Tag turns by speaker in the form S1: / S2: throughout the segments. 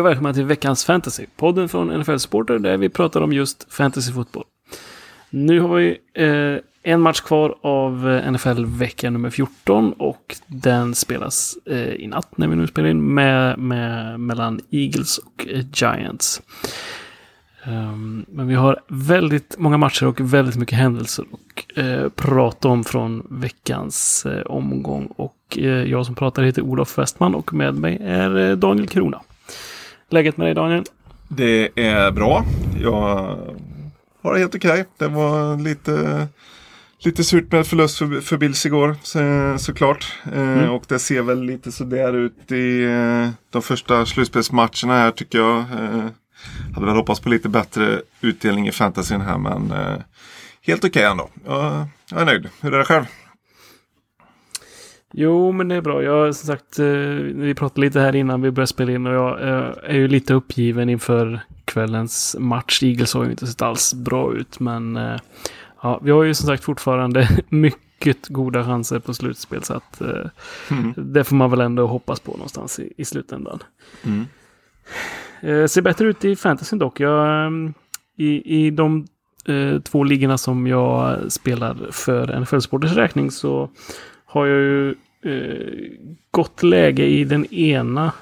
S1: Hej och välkomna till veckans fantasy. Podden från NFL Supporter där vi pratar om just fantasyfotboll. Nu har vi eh, en match kvar av eh, NFL-vecka nummer 14 och den spelas eh, i natt när vi nu spelar in med, med, mellan Eagles och eh, Giants. Um, men vi har väldigt många matcher och väldigt mycket händelser att eh, prata om från veckans eh, omgång. Och eh, jag som pratar heter Olof Westman och med mig är eh, Daniel Krona. Läget med dig Daniel?
S2: Det är bra. Jag har det helt okej. Det var lite, lite surt med förlust för, för Bills igår så, såklart. Eh, och det ser väl lite sådär ut i eh, de första slutspelsmatcherna här tycker jag. Eh, hade väl hoppats på lite bättre utdelning i fantasyn här men helt okej ändå. Jag, jag är nöjd. Hur är det själv?
S1: Jo, men det är bra. Jag som sagt, eh, vi pratade lite här innan vi började spela in och jag eh, är ju lite uppgiven inför kvällens match. Eagles har ju inte sett alls bra ut, men eh, ja, vi har ju som sagt fortfarande mycket goda chanser på slutspel, så att
S2: Mm.
S1: det får man väl ändå hoppas på någonstans i, i slutändan.
S2: Mm.
S1: Eh, ser bättre ut i fantasyn dock. Jag, i, I de eh, två ligorna som jag spelar för NFL Sporters räkning så har jag ju eh, gott läge i den ena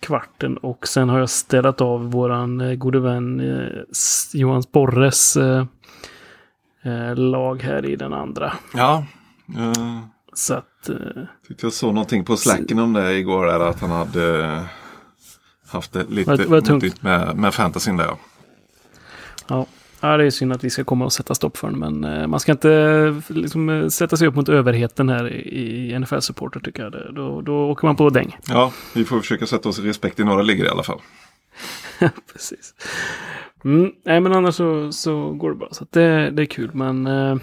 S1: kvarten och sen har jag ställt av våran eh, gode vän eh, Johan Sporres eh, eh, lag här i den andra.
S2: Ja. Uh,
S1: Så att eh,
S2: tyckte jag såg någonting på slacken om det igår. Där, att han hade eh, haft det lite
S1: Var var tungt?
S2: med, med fantasyn där. Ja.
S1: Ja. det är synd att vi ska komma och sätta stopp för den. Men eh, man ska inte eh, liksom, eh, sätta sig upp mot överheten här i, NFL-supporter tycker jag. Då, då åker man på däng.
S2: Ja, vi får försöka sätta oss i respekt i några ligger i alla fall.
S1: Precis. Mm, nej, men annars så, så går det bra. Så det, det är kul. Men eh,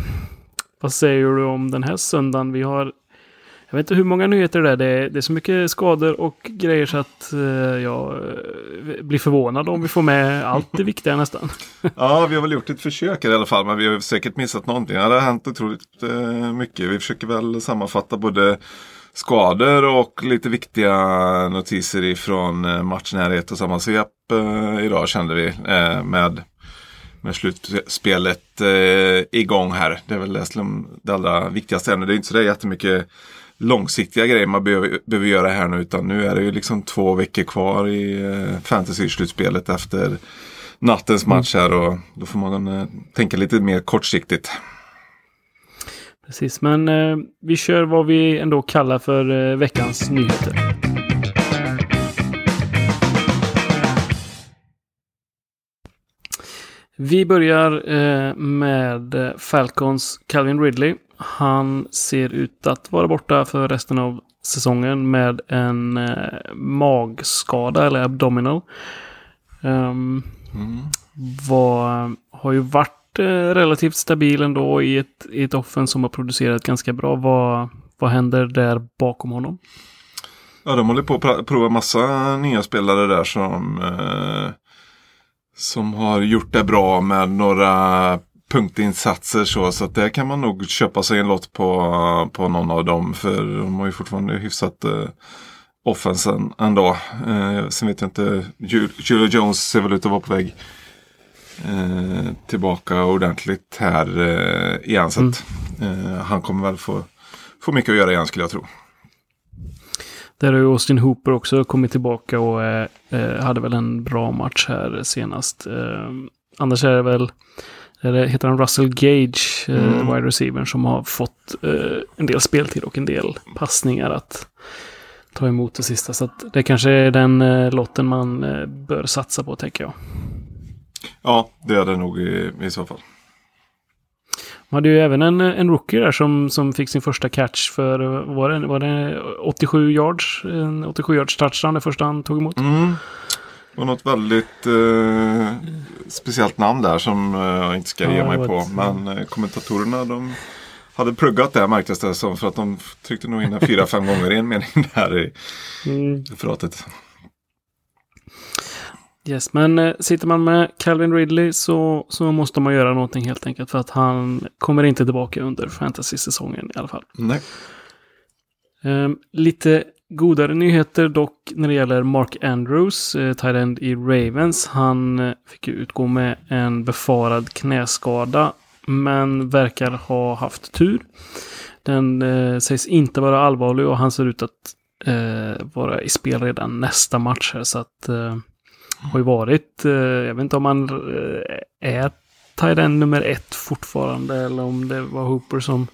S1: vad säger du om den här söndagen? Vi har... Jag vet inte hur många nyheter det är. Det är, det är så mycket skador och grejer så att eh, jag eh, blir förvånad om vi får med allt det viktiga nästan.
S2: Ja, vi har väl gjort ett försök i alla fall, men vi har säkert missat någonting. Ja, det har hänt otroligt eh, mycket. Vi försöker väl sammanfatta både skador och lite viktiga notiser ifrån eh, matchnärhet matchen här i ett och samma svep eh, idag kände vi. Eh, med, med slutspelet eh, igång här. Det är väl det, det allra viktigaste ännu. Det är inte så där jättemycket långsiktiga grejer man behöver, behöver göra här nu. Utan nu är det ju liksom två veckor kvar i eh, fantasy-slutspelet efter nattens match här. Och då får man eh, tänka lite mer kortsiktigt.
S1: Precis, men eh, vi kör vad vi ändå kallar för eh, veckans nyheter. Vi börjar eh, med Falcons Calvin Ridley. Han ser ut att vara borta för resten av säsongen med en eh, magskada eller abdominal. Um, var, har ju varit eh, relativt stabil ändå i ett, i ett offen som har producerat ganska bra. Vad, vad händer där bakom honom?
S2: Ja, de håller på att prova massa nya spelare där som, eh, som har gjort det bra med några punktinsatser så. Så att där kan man nog köpa sig en lott på, på någon av dem. För de har ju fortfarande hyfsat eh, offensen ändå. Eh, sen vet jag inte, Ju- Julio Jones ser väl ut att vara på väg eh, tillbaka ordentligt här eh, igen. Så att, eh, han kommer väl få, få mycket att göra igen skulle jag tro.
S1: Där har ju Austin Hooper också kommit tillbaka och eh, eh, hade väl en bra match här senast. Eh, annars är det väl, det, heter han Russell Gage, eh,
S2: Mm.
S1: wide receiver, som har fått eh, en del speltid och en del passningar att ta emot det sista. Så det kanske är den eh, lotten man eh, bör satsa på, tänker jag.
S2: Ja, det är det nog i, i så fall.
S1: Man hade ju även en, en rookie där som, som fick sin första catch för, var det, var det 87 yards? En 87 yards touchdown det första han tog emot.
S2: Mm. Det var något väldigt eh, speciellt namn där som eh, jag inte ska
S1: Ja,
S2: ge
S1: det
S2: mig på.
S1: ett-
S2: Men eh, kommentatorerna de hade pluggat det märktes det som. För att de tryckte nog in det fyra, fem gånger i en mening där i
S1: Mm.
S2: referatet.
S1: Yes, men eh, sitter man med Calvin Ridley så, så måste man göra någonting helt enkelt. För att han kommer inte tillbaka under fantasy-säsongen i alla fall.
S2: Nej.
S1: Ehm, lite godare nyheter dock när det gäller Mark Andrews, eh, tight end i Ravens. Han eh, fick ju utgå med en befarad knäskada, men verkar ha haft tur. Den eh, sägs inte vara allvarlig och han ser ut att eh, vara i spel redan nästa match här. Så att eh, har ju varit, eh, jag vet inte om han eh, är tight end nummer ett fortfarande eller om det var Hooper som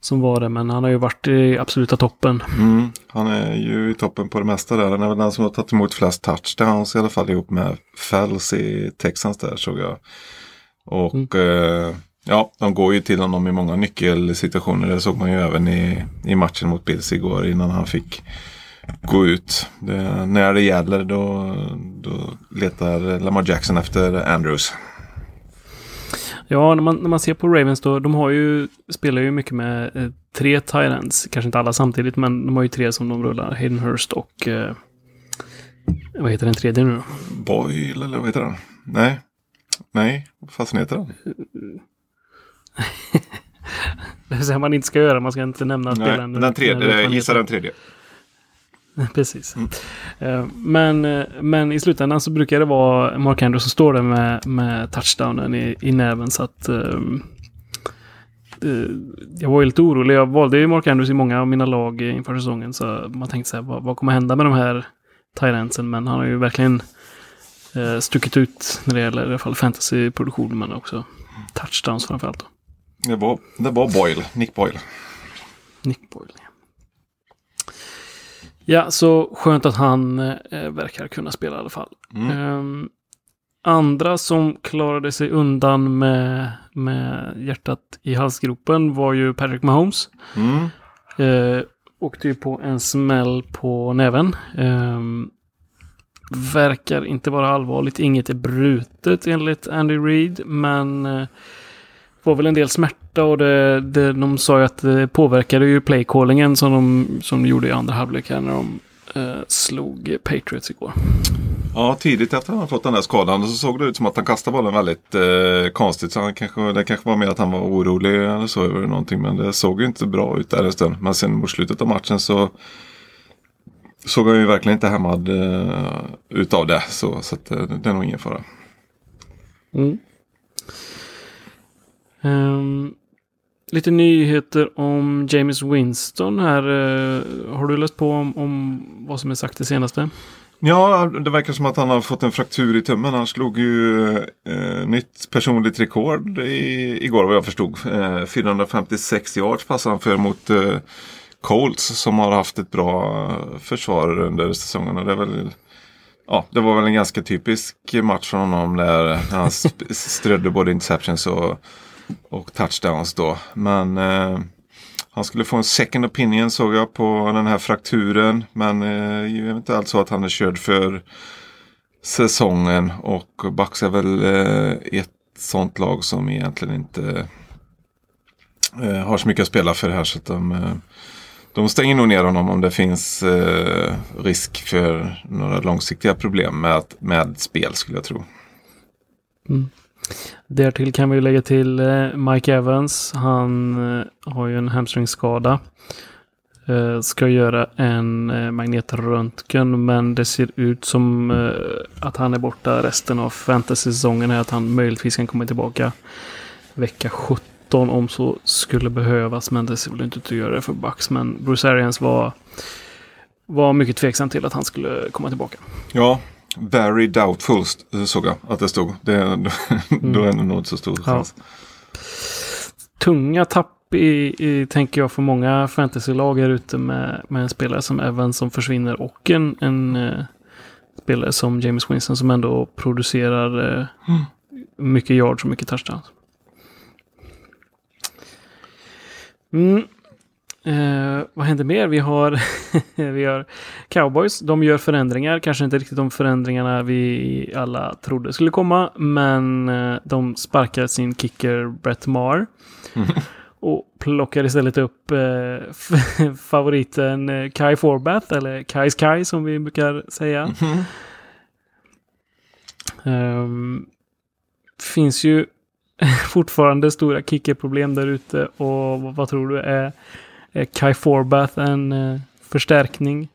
S1: som var det, men han har ju varit i absoluta toppen.
S2: Mm, han är ju i toppen på det mesta där. Han är väl den som har tagit emot flest touchdowns i alla fall ihop med Fells i Texans där såg jag. Och mm. eh, ja, de går ju till honom i många nyckelsituationer. Det såg man ju även i, i matchen mot Bills igår innan han fick gå ut. Det, när det gäller då, då letar Lamar Jackson efter Andrews.
S1: Ja, när man, när man ser på Ravens då, de har ju, spelar ju mycket med eh, tre Tyrants. Kanske inte alla samtidigt, men de har ju tre som de rullar. Hayden Hurst och... Eh, vad heter den tredje nu då?
S2: Boyle, eller vad heter den? Nej. Nej, vad fasen heter den?
S1: det är så man inte ska göra, man ska inte nämna
S2: spelaren. Den tredje, jag gissar den tredje.
S1: Precis. Mm. Eh, men, eh, men i slutändan så brukar det vara Mark Andrews som står där med, med touchdownen i, i näven. Så att um, jag var lite orolig. Jag valde ju Mark Andrews i många av mina lag inför säsongen. Så man tänkte så här, vad, vad kommer hända med de här Tyrantsen? Men han har ju verkligen uh, stuckit ut när det gäller i alla fall fantasyproduktion. Men också touchdowns framförallt.
S2: Det var, det var Boyle, Nick Boyle.
S1: Nick Boyle, ja. Ja, så skönt att han eh, verkar kunna spela i alla fall. Mm. Um, andra som klarade sig undan med, med hjärtat i halsgropen var ju Patrick Mahomes. Mm. Uh, åkte ju på en smäll på näven. Um, verkar inte vara allvarligt. Inget är brutet enligt Andy Reid, men uh, var väl en del smärta och det, det, de sa ju att det påverkade ju playcallingen som de, som de gjorde i andra halvlek när de eh, slog Patriots igår.
S2: Ja, tidigt efter att han fått den där skadan så såg det ut som att han kastade bollen väldigt eh, konstigt. Så han kanske, det kanske var mer att han var orolig eller så över någonting. Men det såg ju inte bra ut där en stund. Men sen mot slutet av matchen så såg han ju verkligen inte hämmad eh, utav det. Så, så att, eh, det är nog ingen fara. Mm.
S1: Um, lite nyheter om James Winston här. Uh, har du läst på om, om, vad som är sagt det senaste?
S2: Ja, det verkar som att han har fått en fraktur i tummen. Han slog ju eh, nytt personligt rekord i, igår vad jag förstod. Eh, 456 yards passade han för mot eh, Colts som har haft ett bra försvar under säsongen. Och det, är väl, ja, det var väl en ganska typisk match för honom där han strödde både interceptions och och touchdowns då. Men eh, han skulle få en second opinion såg jag på den här frakturen. Men eh, jag vet inte alls så att han är körd för säsongen. Och Bucks är väl eh, ett sånt lag som egentligen inte eh, har så mycket att spela för här. Så att de, eh, de stänger nog ner honom om det finns eh, risk för några långsiktiga problem med, med spel skulle jag tro.
S1: Mm. Därtill kan vi lägga till eh, Mike Evans. Han eh, har ju en hamstringskada. Eh, ska göra en magnetröntgen men det ser ut som att han är borta resten av fantasy-säsongen. Att han möjligtvis kan komma tillbaka vecka 17 om så skulle behövas. Men det ser väl inte ut att göra det för Bucks. Men Bruce Arians var, var mycket tveksam till att han skulle komma tillbaka.
S2: Ja, Very doubtful såg jag att det stod. Det, då är det nog inte så stor chans. Ja.
S1: Tunga tapp i, i, tänker jag, för många fantasylag är ute med, med en spelare som Evans som försvinner och en, en uh, spelare som James Winston som ändå producerar uh, mm. mycket yards och mycket touchdowns. Mm. Eh, vad händer mer? Vi har, vi har Cowboys. De gör förändringar. Kanske inte riktigt de förändringarna vi alla trodde skulle komma. Men eh, de sparkar sin kicker Brett Maher. Mm. Och plockar istället upp eh, favoriten eh, Kai Forbath. Eller Kais Kai som vi brukar säga. Mm. Um, finns ju fortfarande stora kickerproblem där ute och vad tror du? Är Kai Forbath en uh, förstärkning?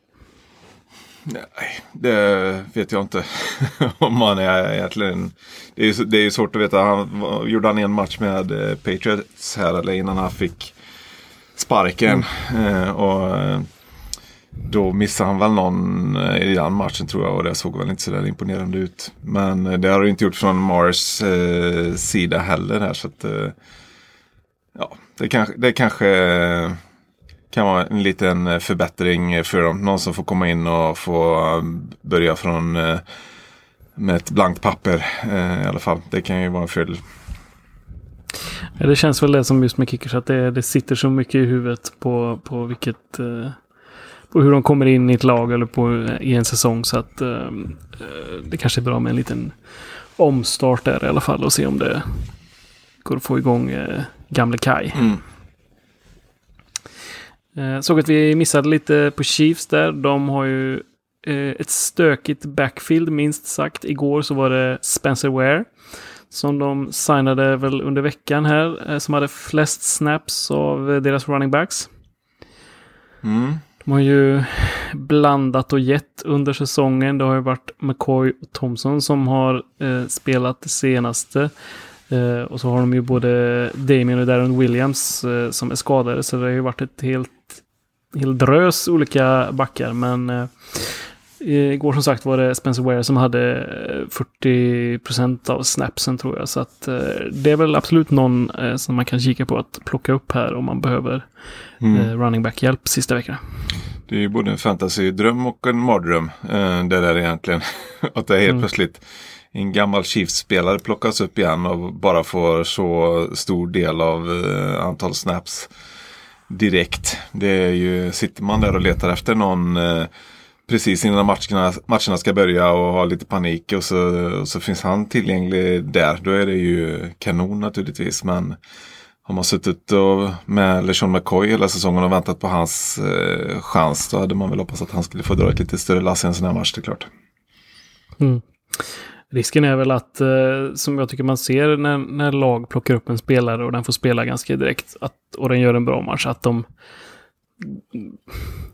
S2: Nej, det vet jag inte. Om man är egentligen... Det är, det är svårt att veta. Han, gjorde han en match med eh, Patriots här eller innan han fick sparken. Mm. Eh, och eh, då missade han väl någon i den matchen tror jag och det såg väl inte så där imponerande ut. Men det har det inte gjort från Mars eh, sida heller här så att eh, ja, det kanske, det kanske kan vara en liten förbättring för dem. Någon som får komma in och få börja från eh, med ett blankt papper eh, i alla fall. Det kan ju vara en fördel.
S1: Ja, det känns väl det som just med kickers att det, det sitter så mycket i huvudet på, på vilket eh, på hur de kommer in i ett lag eller på, i en säsong. Så att eh, det kanske är bra med en liten omstart där i alla fall och se om det går att få igång eh, gamle Kai. Mm. Eh, såg att vi missade lite på Chiefs där. De har ju eh, ett stökigt backfield minst sagt. Igår så var det Spencer Ware som de signade väl under veckan här. Eh, som hade flest snaps av deras running backs. Mm. De har ju blandat och gett under säsongen. Det har ju varit McCoy och Thompson som har spelat det senaste. Eh, och så har de ju både Damien och Darren Williams eh, som är skadade. Så det har ju varit ett helt hel drös olika backar. Men eh, igår som sagt var det Spencer Ware som hade 40% av snapsen tror jag. Så att eh, det är väl absolut någon eh, som man kan kika på att plocka upp här om man behöver mm. eh, running back-hjälp sista veckan.
S2: Det är ju både en fantasy-dröm och en mardröm. Eh, det där egentligen. att det är helt mm. plötsligt en gammal Chiefs-spelare plockas upp igen och bara får så stor del av eh, antal snaps direkt. Det är ju, sitter man där och letar efter någon eh, precis innan matcherna, matcherna ska börja och har lite panik och så, och så finns han tillgänglig där. Då är det ju kanon naturligtvis. Men har man suttit och, med LeSean McCoy hela säsongen och väntat på hans eh, chans då hade man väl hoppats att han skulle få dra ett lite större lass i en sån här match, det är klart.
S1: Mm. Risken är väl att, eh, som jag tycker man ser när, när lag plockar upp en spelare och den får spela ganska direkt att, och den gör en bra match, att de,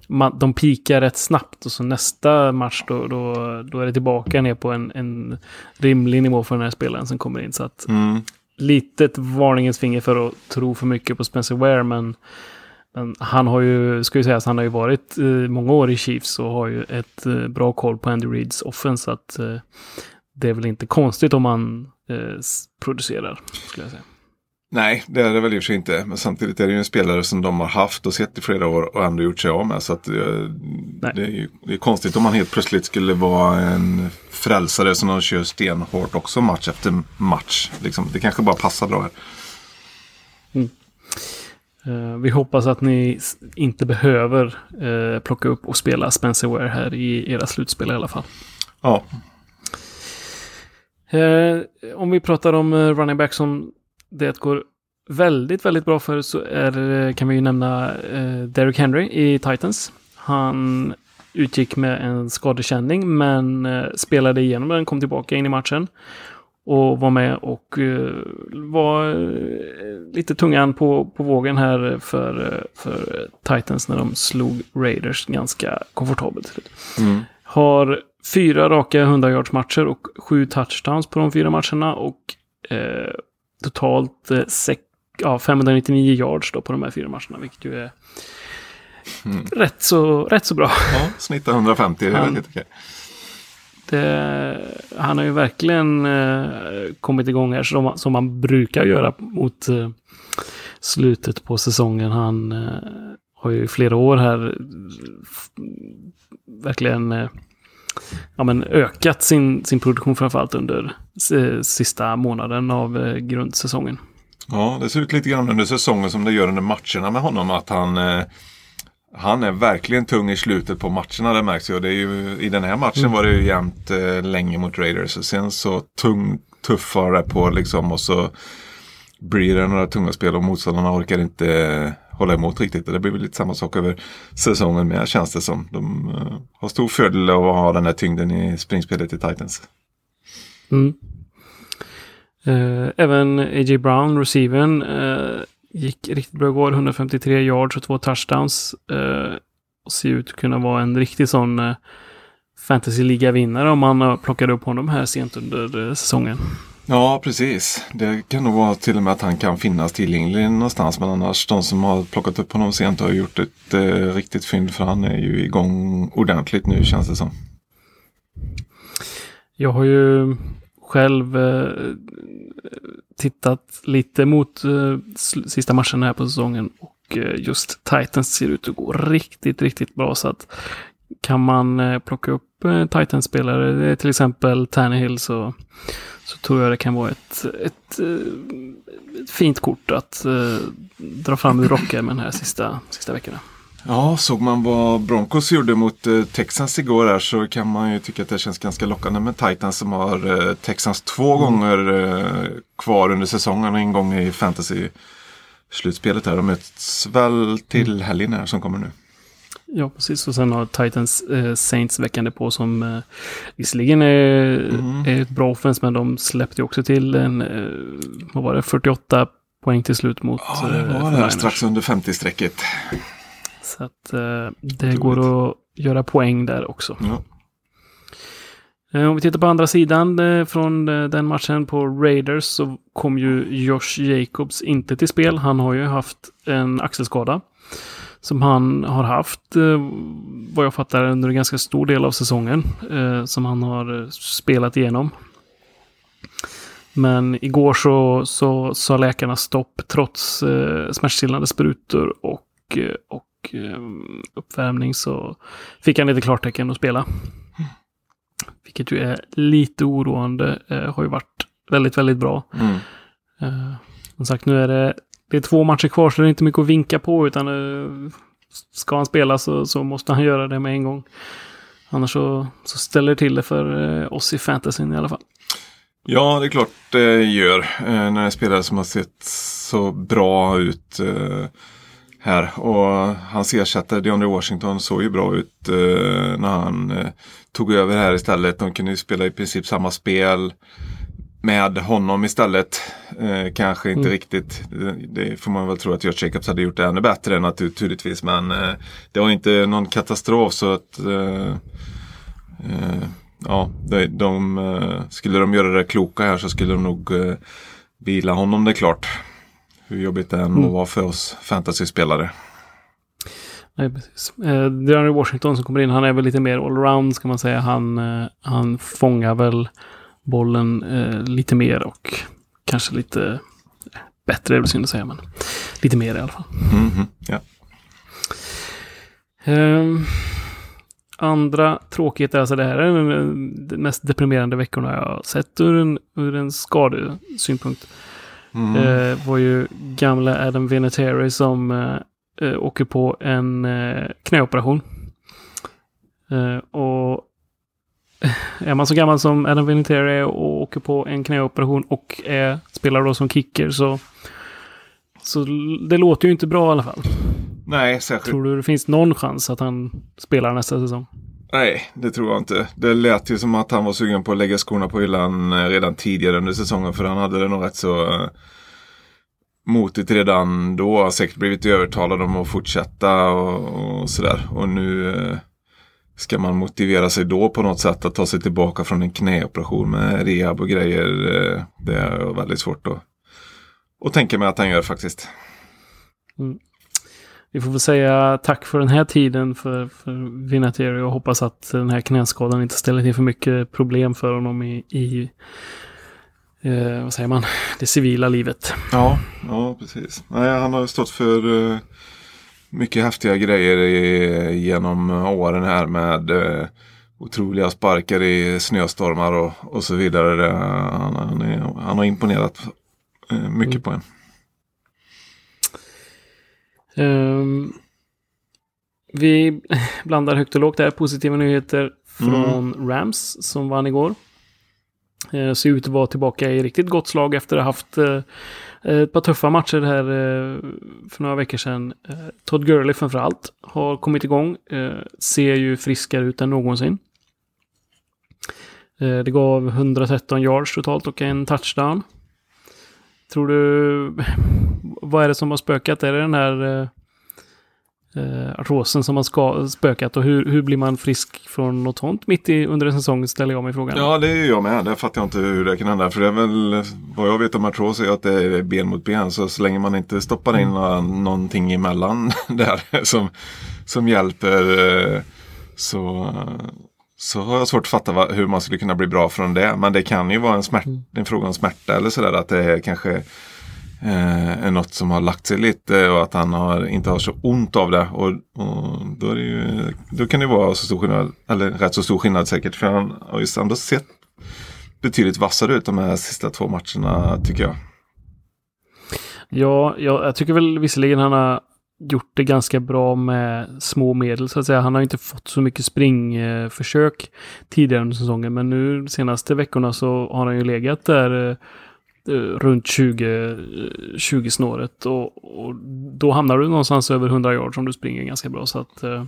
S1: man, de pikar rätt snabbt och så nästa match då, då, då är det tillbaka ner på en, en rimlig nivå för den här spelaren som kommer in. Så att mm. litet varningens finger för att tro för mycket på Spencer Ware, men men han har ju, ska ju säga att han har ju varit eh, många år i Chiefs och har ju ett eh, bra koll på Andy Reeds offense. Så att eh, det är väl inte konstigt om man eh, producerar, skulle jag säga.
S2: Nej, det är det väl i och för sig inte. Men samtidigt är det ju en spelare som de har haft och sett i flera år och ändå gjort sig av med. Så att, eh, det är ju det är konstigt om man helt plötsligt skulle vara en frälsare som de kör stenhårt också match efter match. Liksom, det kanske bara passar bra här.
S1: Mm. Uh, vi hoppas att ni inte behöver uh, plocka upp och spela Spencer Ware här i era slutspel i alla fall.
S2: Ja,
S1: Eh, om vi pratar om eh, running back som det går väldigt, väldigt bra för så är, eh, kan vi ju nämna eh, Derrick Henry i Titans. Han utgick med en skadekänning men eh, spelade igenom den, kom tillbaka in i matchen och var med och var lite tungan på, på vågen här för, för Titans när de slog Raiders ganska komfortabelt. Mm. Har fyra raka 100 yards matcher och sju touchdowns på de fyra matcherna och eh, totalt eh, sex, ja, 599 yards då på de här fyra matcherna, vilket ju är mm. rätt, så, rätt så bra.
S2: Ja, snittar 150, det är väldigt okej.
S1: Det, han har ju verkligen eh, kommit igång här som, som man brukar göra mot eh, slutet på säsongen. Han eh, har ju flera år här verkligen eh, ja, men ökat sin, sin produktion framförallt under sista månaden av eh, grundsäsongen.
S2: Ja, det ser ut lite grann under säsongen som det gör under matcherna med honom. Att han, eh, han är verkligen tung i slutet på matcherna, det märks ju. Det är ju I den här matchen mm. var det ju jämnt eh, länge mot Raiders. Och sen så tung, tuffare på liksom och så blir det några tunga spel och motståndarna orkar inte hålla emot riktigt. Det blir väl lite samma sak över säsongen med känns det som. De uh, har stor fördel av att ha den här tyngden i springspelet i Titans.
S1: Mm. Uh, även A.J. Brown, receiven uh, eh, gick riktigt bra igår. 153 yards och två touchdowns. Och ser ut att kunna vara en riktig sån eh, fantasy-liga-vinnare om man plockade upp honom här sent under säsongen.
S2: Ja, precis. Det kan nog vara till och med att han kan finnas tillgänglig någonstans. Men annars, de som har plockat upp honom sent har gjort ett eh, riktigt fynd. För han är ju igång ordentligt nu känns det som.
S1: Jag har ju själv eh, tittat lite mot eh, sista matchen här på säsongen. Och eh, just Titans ser ut att gå riktigt, riktigt bra. Så att kan man eh, plocka upp eh, Titans-spelare, eh, till exempel Tannehill, så, så tror jag det kan vara ett, ett, ett fint kort att dra fram ur rockärmen här sista, sista veckorna.
S2: Ja, såg man vad Broncos gjorde mot eh, Texans igår här så kan man ju tycka att det känns ganska lockande med Titans som har eh, Texans två mm. gånger eh, kvar under säsongen och en gång i fantasy-slutspelet här. De möts väl till mm. helgen här som kommer nu.
S1: Ja, precis. Och sen har Titans eh, Saints veckande på som eh, visserligen är, mm. är ett bra offens, men de släppte också till en, eh, vad var det, 48 poäng till slut mot...
S2: Ja, det var det, strax under 50-strecket.
S1: Så att eh, det går att göra poäng där också. Ja. Eh, om vi tittar på andra sidan eh, från eh, den matchen på Raiders så kom ju Josh Jacobs inte till spel. Han har ju haft en axelskada. Som han har haft, vad jag fattar, under en ganska stor del av säsongen. Som han har spelat igenom. Men igår så, så sa läkarna stopp trots smärtstillande sprutor och, och och eh, uppvärmning så fick han lite klartecken att spela. Vilket ju är lite oroande. Eh, har ju varit väldigt, väldigt bra. Mm. Eh, som sagt, nu är det, det är två matcher kvar så det är inte mycket att vinka på utan eh, ska han spela så, så måste han göra det med en gång. Annars så, så ställer det till det för eh, oss i fantasyn i alla fall.
S2: Ja, det är klart det gör. Eh, när en spelare som har sett så bra ut eh, här. Och hans ersättare DeAndre Washington såg ju bra ut när han tog över här istället. De kunde ju spela i princip samma spel med honom istället. Eh, kanske inte mm. riktigt. Det, får man väl tro att George Jacobs hade gjort det ännu bättre naturligtvis. Men eh, det var inte någon katastrof så att eh, eh, ja, de, de, skulle de göra det kloka här så skulle de nog vila honom det är klart hur jobbigt det än må mm. vara för oss fantasyspelare.
S1: Nej, precis. Eh, Washington som kommer in, han är väl lite mer allround ska man säga. Han, eh, han fångar väl bollen eh, lite mer och kanske lite eh, bättre, är väl synd att säga, men lite mer i alla fall.
S2: Mm -hmm. ja.
S1: Eh, andra tråkigheter, alltså det här är de mest deprimerande veckorna jag har sett ur en, ur en skadesynpunkt. Mm. Eh, var ju gamla Adam Vinatieri som eh, eh, åker på en eh, knäoperation. Eh, och är man så gammal som Adam Vinatieri och åker på en knäoperation och är, spelar då som kicker så, så det låter ju inte bra i alla fall.
S2: Nej, särskilt.
S1: Tror du det finns någon chans att han spelar nästa säsong?
S2: Nej, det tror jag inte. Det lät ju som att han var sugen på att lägga skorna på hyllan eh, redan tidigare under säsongen. För han hade det nog rätt så uh, motigt redan då. Säkert blivit övertalad om att fortsätta och, och sådär. Och nu uh, ska man motivera sig då på något sätt att ta sig tillbaka från en knäoperation med rehab och grejer. Uh, det är väldigt svårt att, att tänka mig att han gör faktiskt.
S1: Mm vi får väl säga tack för den här tiden för, för Vinatieri och hoppas att den här knäskadan inte ställer till för mycket problem för honom i, i eh, vad säger man, det civila livet.
S2: Ja, ja precis. Nej, han har stått för eh, mycket häftiga grejer i, genom åren här med eh, otroliga sparkar i snöstormar och, och så vidare. Han, han, är, han har imponerat eh, mycket mm. på en.
S1: Um, vi blandar högt och lågt där. Positiva nyheter från mm. Rams som vann igår. Uh, ser ut att vara tillbaka i riktigt gott slag efter att ha haft uh, Eh, ett par tuffa matcher här eh, för några veckor sedan. Eh, Todd Gurley framförallt har kommit igång. ser ju friskare ut än någonsin. Det gav 113 yards totalt och en touchdown. Tror du... Vad är det som har spökat? Är det den här eh, artrosen som har ska, spökat? Och hur, hur blir man frisk från något sånt mitt i, under en säsong? Ställer jag mig frågan.
S2: Ja, det är jag med. Det fattar jag inte hur det kan hända. För det är väl, vad jag vet om artros är att det är ben mot ben. Så så länge man inte stoppar in mm. någonting emellan där som, som hjälper eh, så, så har jag svårt att fatta hur man skulle kunna bli bra från det. Men det kan ju vara en, smärt, mm. en fråga om smärta eller sådär. Att det är kanske eh, är något som har lagt sig lite och att han har, inte har så ont av det. Och, och då, är det ju, då kan det vara så stor skillnad, eller rätt så stor skillnad säkert. För han har ju ändå sett betydligt vassare ut de här sista två matcherna tycker jag.
S1: Ja, jag, jag tycker väl visserligen han har gjort det ganska bra med små medel så att säga. Han har inte fått så mycket springförsök tidigare under säsongen. Men nu de senaste veckorna så har han ju legat där eh, runt 20, 20 snåret. Och, och, då hamnar du någonstans över 100 yards om du springer ganska bra. Så att eh,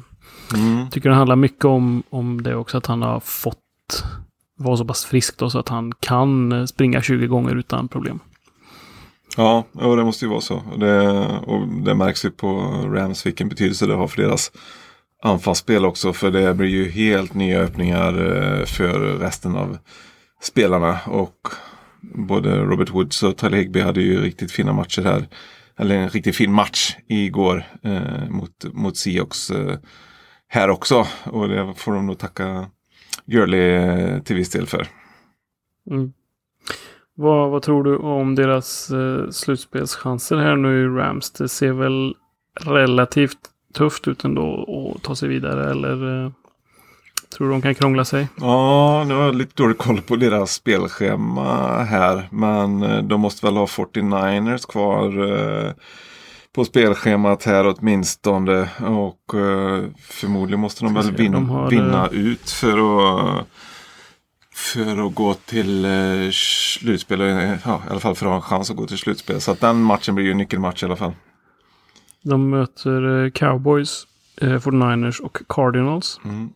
S1: mm. tycker det handlar mycket om, om det också att han har fått vara så pass frisk då så att han kan springa 20 gånger utan problem.
S2: Ja, och det måste ju vara så. Det, och det märks ju på Rams vilken betydelse det har för deras anfallsspel också. För det blir ju helt nya öppningar eh, för resten av spelarna. Och både Robert Woods och Tyler Higby hade ju riktigt fina matcher här. Eller en riktigt fin match igår eh, mot, mot Seahawks eh, här också. Och det får de nog tacka Gurley eh, till viss del för.
S1: Mm. Vad, vad tror du om deras eh, slutspelschanser här nu i Rams? Det ser väl relativt tufft ut ändå att ta sig vidare eller eh, tror de kan krångla sig?
S2: Ja, nu har jag lite dålig koll på deras spelschema här. Men eh, de måste väl ha 49ers kvar eh, på spelschemat här åtminstone. Och eh, förmodligen måste de väl vin de har, vinna ut för att för att gå till eh, slutspel. Ja, I alla fall för att ha en chans att gå till slutspel. Så att den matchen blir ju en nyckelmatch i alla fall.
S1: De möter eh, Cowboys, eh, 49ers och Cardinals. Mm.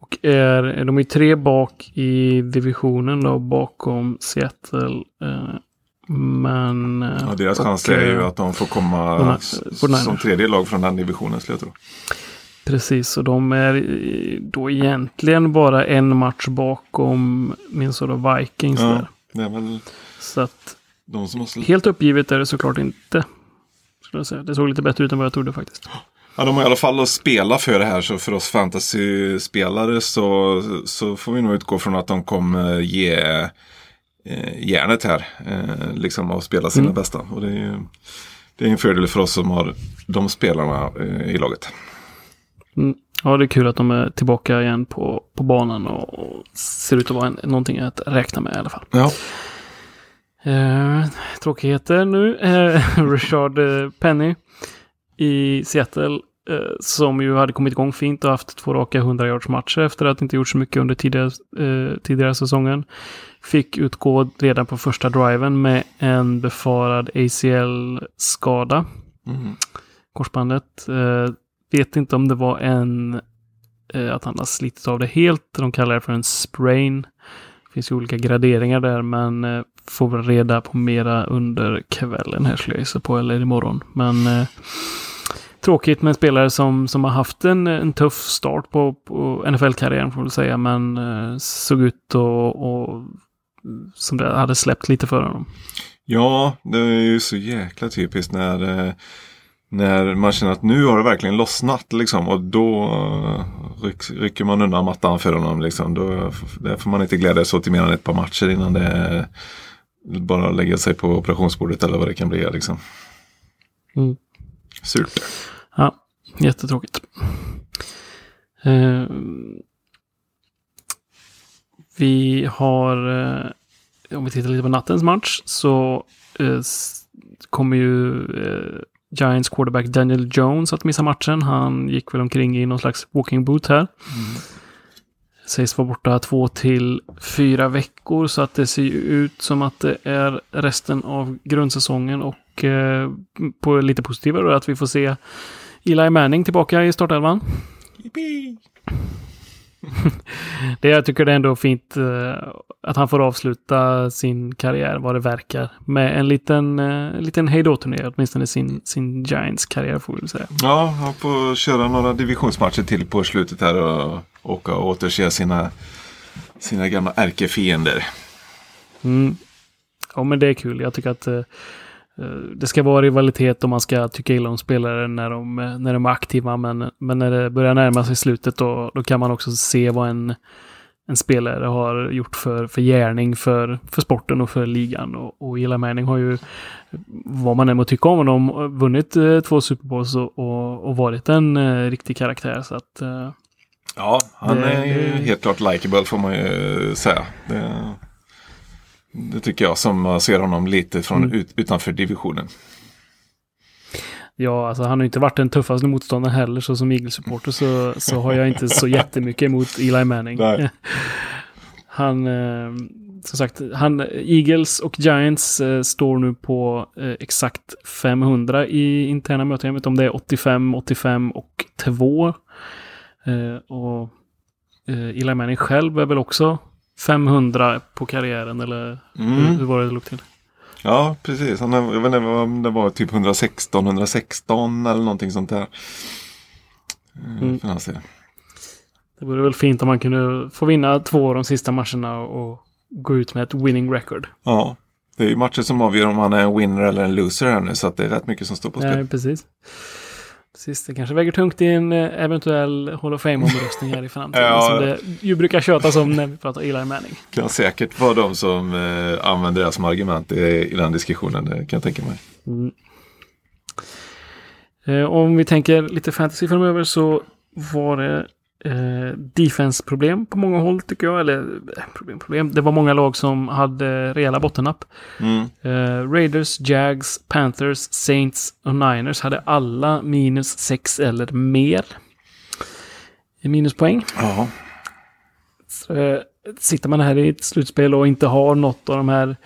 S1: Och är, de är tre bak i divisionen då bakom Seattle. Eh, men...
S2: Eh, ja, deras chans är ju att de får komma som tredje lag från den divisionen skulle jag tro.
S1: Precis, och de är då egentligen bara en match bakom Minnesota Vikings ja, där.
S2: Är väl
S1: Så att de måste... helt uppgivet är det såklart inte. Skulle jag säga. Det såg lite bättre ut än vad jag trodde faktiskt.
S2: Ja, de har i alla fall att spela för det här. Så för oss fantasy-spelare så, så får vi nog utgå från att de kommer ge eh, järnet här. Eh, liksom att spela sina mm. bästa. Och det är, det är en fördel för oss som har de spelarna eh, i laget.
S1: Mm. Ja, det är kul att de är tillbaka igen på, på banan och, och ser ut att vara en, någonting att räkna med i alla fall.
S2: Ja.
S1: Eh, tråkigheter nu. Eh, Richard eh, Penny i Seattle eh, som ju hade kommit igång fint och haft två raka 100 yards matcher efter att inte gjort så mycket under tidigare, eh, tidigare säsongen. Fick utgå redan på första driven med en befarad ACL-skada. Mm. Korsbandet. Eh, vet inte om det var en eh, att han har slitit av det helt. De kallar det för en sprain. Det finns ju olika graderingar där, men eh, får väl reda på mera under kvällen här skulle jag gissa på, eller imorgon. Men eh, tråkigt med en spelare som, som har haft en, en tuff start på, på NFL-karriären får man säga, men eh, såg ut och, och som det hade släppt lite för honom.
S2: Ja, det är ju så jäkla typiskt när eh, när man känner att nu har det verkligen lossnat liksom och då ryck, rycker man undan mattan för honom. Liksom. Då, där får man inte glädja sig åt mer än ett par matcher innan det bara lägga sig på operationsbordet eller vad det kan bli. Liksom. Mm. Surt.
S1: Ja, jättetråkigt. Uh, vi har, uh, om vi tittar lite på nattens match, så uh, kommer ju Giants quarterback Daniel Jones att missa matchen. Han gick väl omkring i någon slags walking boot här. Mm. Sägs vara borta två till fyra veckor så att det ser ut som att det är resten av grundsäsongen och eh, på lite positivare då att vi får se Eli Manning tillbaka i startelvan. Det jag tycker det är ändå fint uh, att han får avsluta sin karriär vad det verkar med en liten, uh, liten hejdå-turné, åtminstone sin, sin Giants-karriär får vi säga.
S2: Ja, han får köra några divisionsmatcher till på slutet här och åka och återse sina, sina gamla ärkefiender.
S1: Mm. Ja, men det är kul. Jag tycker att uh, det ska vara rivalitet och man ska tycka illa om spelare när de, när de är aktiva. Men, men när det börjar närma sig slutet då, då kan man också se vad en, en spelare har gjort för, för gärning för, för sporten och för ligan. Och, och Eli Manning har ju, vad man än må tycka om honom, vunnit eh, två Super Bowls och, och, och, varit en eh, riktig karaktär. Så att, eh,
S2: ja, han det, är ju helt klart likeable får man ju säga. Det... Det tycker jag som ser honom lite från mm. ut, utanför divisionen.
S1: Ja, alltså han har inte varit den tuffaste motståndaren heller. Så som Eagles-supporter så, så har jag inte så jättemycket emot Eli Manning. Nej. Han, eh, som sagt, han, Eagles och Giants eh, står nu på eh, exakt 500 i interna möten. Jag vet inte om det är 85, 85 och 2. Eh, och eh, Eli Manning själv är väl också 500 på karriären eller mm. hur, hur var det det låg till?
S2: Ja, precis. Han, jag vet inte om det var typ 116, 116 eller någonting sånt där. Eh, mm.
S1: Det vore väl fint om man kunde få vinna två av de sista matcherna och gå ut med ett winning record.
S2: Ja, det är ju matcher som avgör om man är en winner eller en loser här nu. Så att det är rätt mycket som står på spel.
S1: Ja, precis. Precis, det kanske väger tungt i en eh, eventuell Hall of Fame-omröstning här i framtiden. ja. Som det ju brukar tjötas om när vi pratar Eli Manning.
S2: Kan säkert vara de som eh, använder det som argument i, i den diskussionen, det kan jag tänka mig. Mm.
S1: Eh, om vi tänker lite fantasy framöver så var det eh, defense-problem på många håll tycker jag. Eller eh, problem, problem. Det var många lag som hade rejäla bottennapp. Mm. Eh, Raiders, Jags, Panthers, Saints och Niners hade alla minus 6 eller mer. Minuspoäng.
S2: Ja.
S1: Så, eh, sitter man här i ett slutspel och inte har något av de här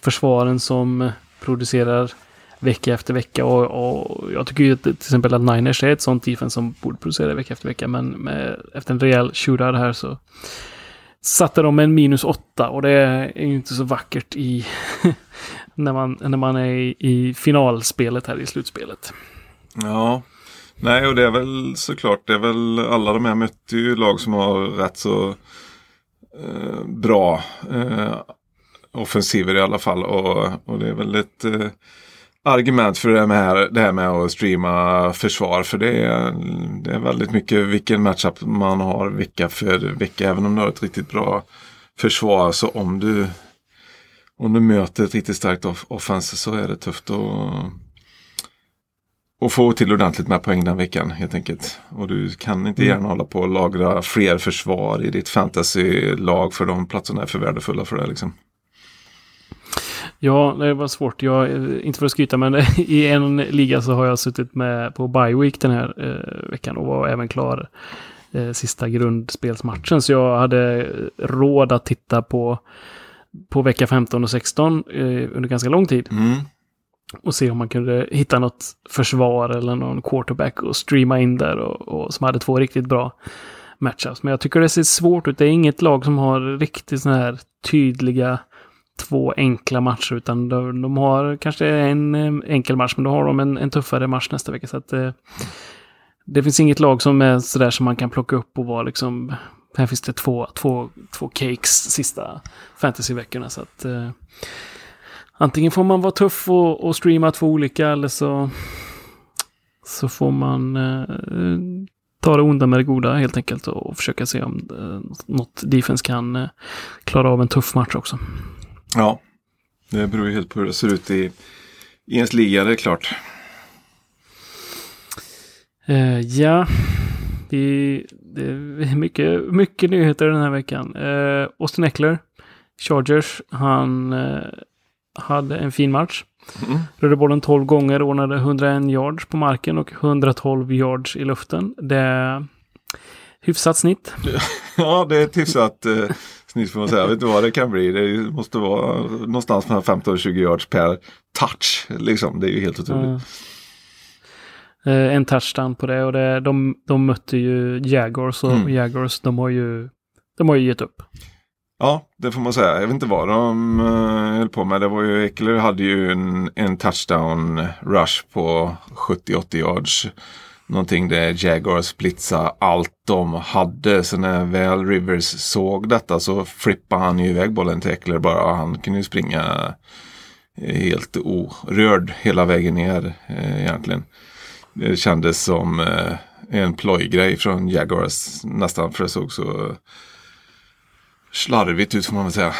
S1: försvaren som producerar vecka efter vecka. Och, och, jag tycker ju till exempel att Niners är ett sånt defense som borde producera vecka efter vecka. Men med, efter en rejäl shootout här så satte de en minus åtta och det är ju inte så vackert i när, man, när man är i, i finalspelet här i slutspelet.
S2: Ja, nej och det är väl såklart, det är väl alla de här mötte ju lag som har rätt så eh, bra eh, offensiver i alla fall och, och det är väl ett eh, argument för det, med, det här med att streama försvar. För det är, det är väldigt mycket vilken matchup man har vecka för vecka. Även om du har ett riktigt bra försvar så om du om du möter ett riktigt starkt off offense så är det tufft att, att få till ordentligt med poäng den veckan helt enkelt. Och du kan inte gärna mm. hålla på och lagra fler försvar i ditt fantasy-lag för de platserna är för värdefulla för det. Liksom.
S1: Ja, det var svårt. Jag, inte för att skryta, men i en liga så har jag suttit med på bye week den här eh, veckan och var även klar eh, sista grundspelsmatchen. Så jag hade råd att titta på, på vecka 15 och 16 eh, under ganska lång tid.
S2: Mm.
S1: Och se om man kunde hitta något försvar eller någon quarterback och streama in där och, och som hade två riktigt bra matchups. Men jag tycker det ser svårt ut. Det är inget lag som har riktigt sådana här tydliga två enkla matcher utan de, de, har kanske en eh, enkel match men då har de en, en tuffare match nästa vecka. Så att, eh, det finns inget lag som är sådär som man kan plocka upp och vara liksom här finns det två, två, två cakes sista fantasyveckorna. Så att, eh, antingen får man vara tuff och, och, streama två olika eller så, så får man eh, ta det onda med det goda helt enkelt och, och försöka se om eh, något defense kan eh, klara av en tuff match också.
S2: Ja, det beror ju helt på hur det ser ut i, i ens liga, det är klart.
S1: Uh, ja, det, det är mycket, mycket nyheter den här veckan. Uh, Austin Eckler, Chargers, han uh, hade en fin match. Mm. Rörde bollen 12 gånger, ordnade 101 yards på marken och 112 yards i luften. Det är hyfsat snitt.
S2: Ja, det är ett hyfsat snitt får man säga. Jag vet inte vad det kan bli. Det måste vara någonstans mellan 15 och 20 yards per touch. Liksom. Det är ju helt otroligt.
S1: Eh, en touchdown på det och det, de, de mötte ju Jaguars och
S2: Mm.
S1: Jaguars de har ju de har ju gett upp.
S2: Ja, det får man säga. Jag vet inte vad de uh, höll på med. Det var ju, Eckler hade ju en, en touchdown rush på 70-80 yards. Någonting där Jaguars blitzade allt de hade. Så när väl Rivers såg detta så flippade han ju iväg bollen till Eckler bara. Han kunde ju springa eh, helt orörd hela vägen ner eh, egentligen. Det kändes som eh, en plojgrej från Jaguars nästan för det såg så slarvigt ut får man väl säga.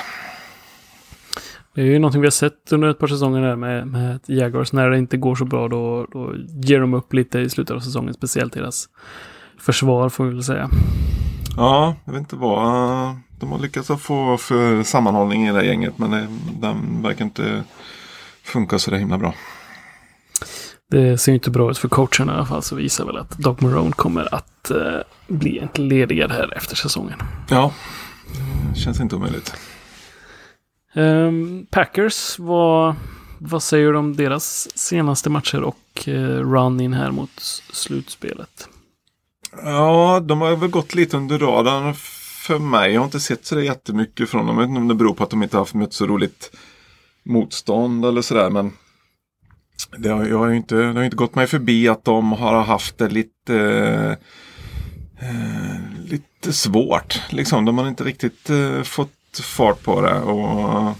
S1: Det är ju någonting vi har sett under ett par säsonger där med, med Jaguars. När det inte går så bra då, då ger de upp lite i slutet av säsongen. Speciellt deras försvar får vi väl säga.
S2: Ja, jag vet inte vad de har lyckats få för sammanhållning i det här gänget. Men det, den verkar inte funka så där himla bra.
S1: Det ser inte bra ut för coachen i alla fall. Så visar väl att Doug Marone kommer att eh, bli entledigad här efter säsongen.
S2: Ja, det känns inte omöjligt.
S1: Ehm, Packers, vad, vad säger du om deras senaste matcher och eh, run in här mot slutspelet?
S2: Ja, de har väl gått lite under radarn för mig. Jag har inte sett så där jättemycket från dem. Jag vet inte om det beror på att de inte haft mött så roligt motstånd eller sådär. Men det har, jag har ju inte, det har inte gått mig förbi att de har haft det lite, eh, eh lite svårt. Liksom. De har inte riktigt eh, fått fart på det. Och